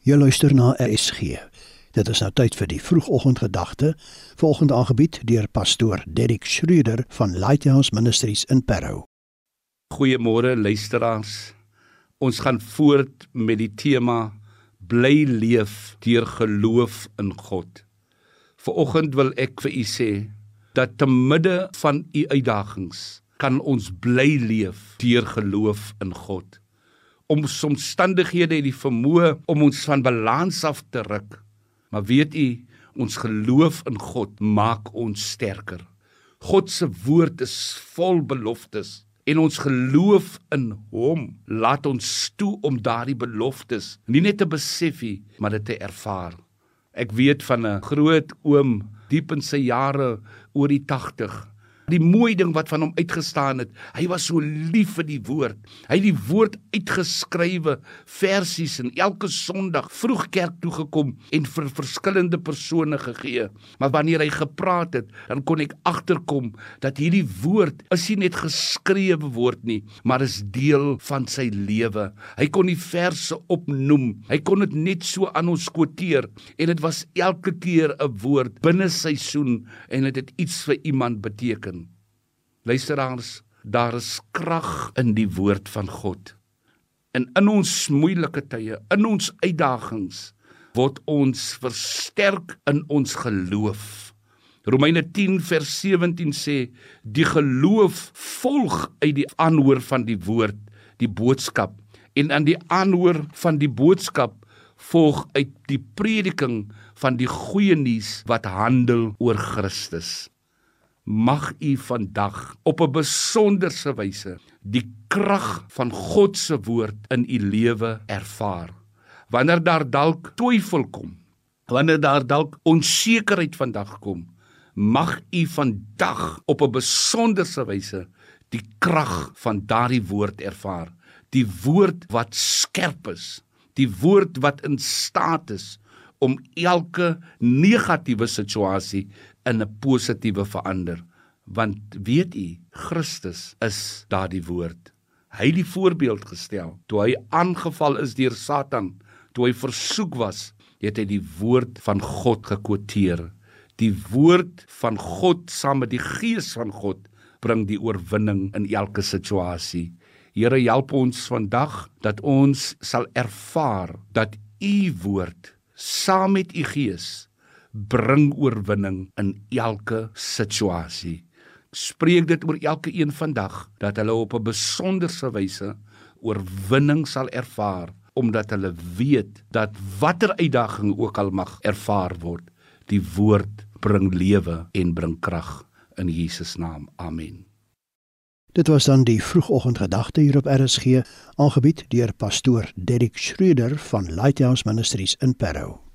Jy luister na RSG. Dit is nou tyd vir die vroegoggendgedagte, volgende aangebied deur pastoor Derrick Schroeder van Lighthouse Ministries in Parow. Goeiemôre luisteraars. Ons gaan voort met die tema bly leef deur geloof in God. Vanoggend wil ek vir u sê dat te midde van u uitdagings kan ons bly leef deur geloof in God om omstandighede het die vermoë om ons van balans af te ruk. Maar weet u, ons geloof in God maak ons sterker. God se woord is vol beloftes en ons geloof in hom laat ons toe om daardie beloftes nie net te besef nie, maar dit te ervaar. Ek weet van 'n groot oom diep in sy jare oor die 80 die mooi ding wat van hom uitgestaan het. Hy was so lief vir die woord. Hy het die woord uitgeskrywe versies en elke Sondag vroeg kerk toe gekom en vir verskillende persone gegee. Maar wanneer hy gepraat het, dan kon ek agterkom dat hierdie woord is nie net geskrewe woord nie, maar is deel van sy lewe. Hy kon die verse opnoem. Hy kon dit net so aan ons quoteer en dit was elke keer 'n woord binne seisoen en dit het, het iets vir iemand beteken. Luisteraars, daar is krag in die woord van God. En in ons moeilike tye, in ons uitdagings, word ons versterk in ons geloof. Romeine 10 vers 17 sê die geloof volg uit die aanhoor van die woord, die boodskap en aan die aanhoor van die boodskap volg uit die prediking van die goeie nuus wat handel oor Christus mag u vandag op 'n besonderse wyse die krag van God se woord in u lewe ervaar. Wanneer daar dalk twyfel kom, wanneer daar dalk onsekerheid vandag kom, mag u vandag op 'n besonderse wyse die krag van daardie woord ervaar. Die woord wat skerp is, die woord wat in staat is om elke negatiewe situasie in 'n positiewe verander. Want weet u Christus is daardie woord. Hy het die voorbeeld gestel. Toe hy aangeval is deur Satan toe hy versoek was het hy die woord van God gekwoteer. Die woord van God saam met die gees van God bring die oorwinning in elke situasie. Here help ons vandag dat ons sal ervaar dat u woord saam met u gees bring oorwinning in elke situasie. Spreek dit oor elke een vandag dat hulle op 'n besonderse wyse oorwinning sal ervaar omdat hulle weet dat watter uitdaging ook al mag ervaar word, die woord bring lewe en bring krag in Jesus naam. Amen. Dit was dan die vroegoggendgedagte hier op RSG, aangebied deur pastoor Derrick Schreuder van Lighthouse Ministries in Parow.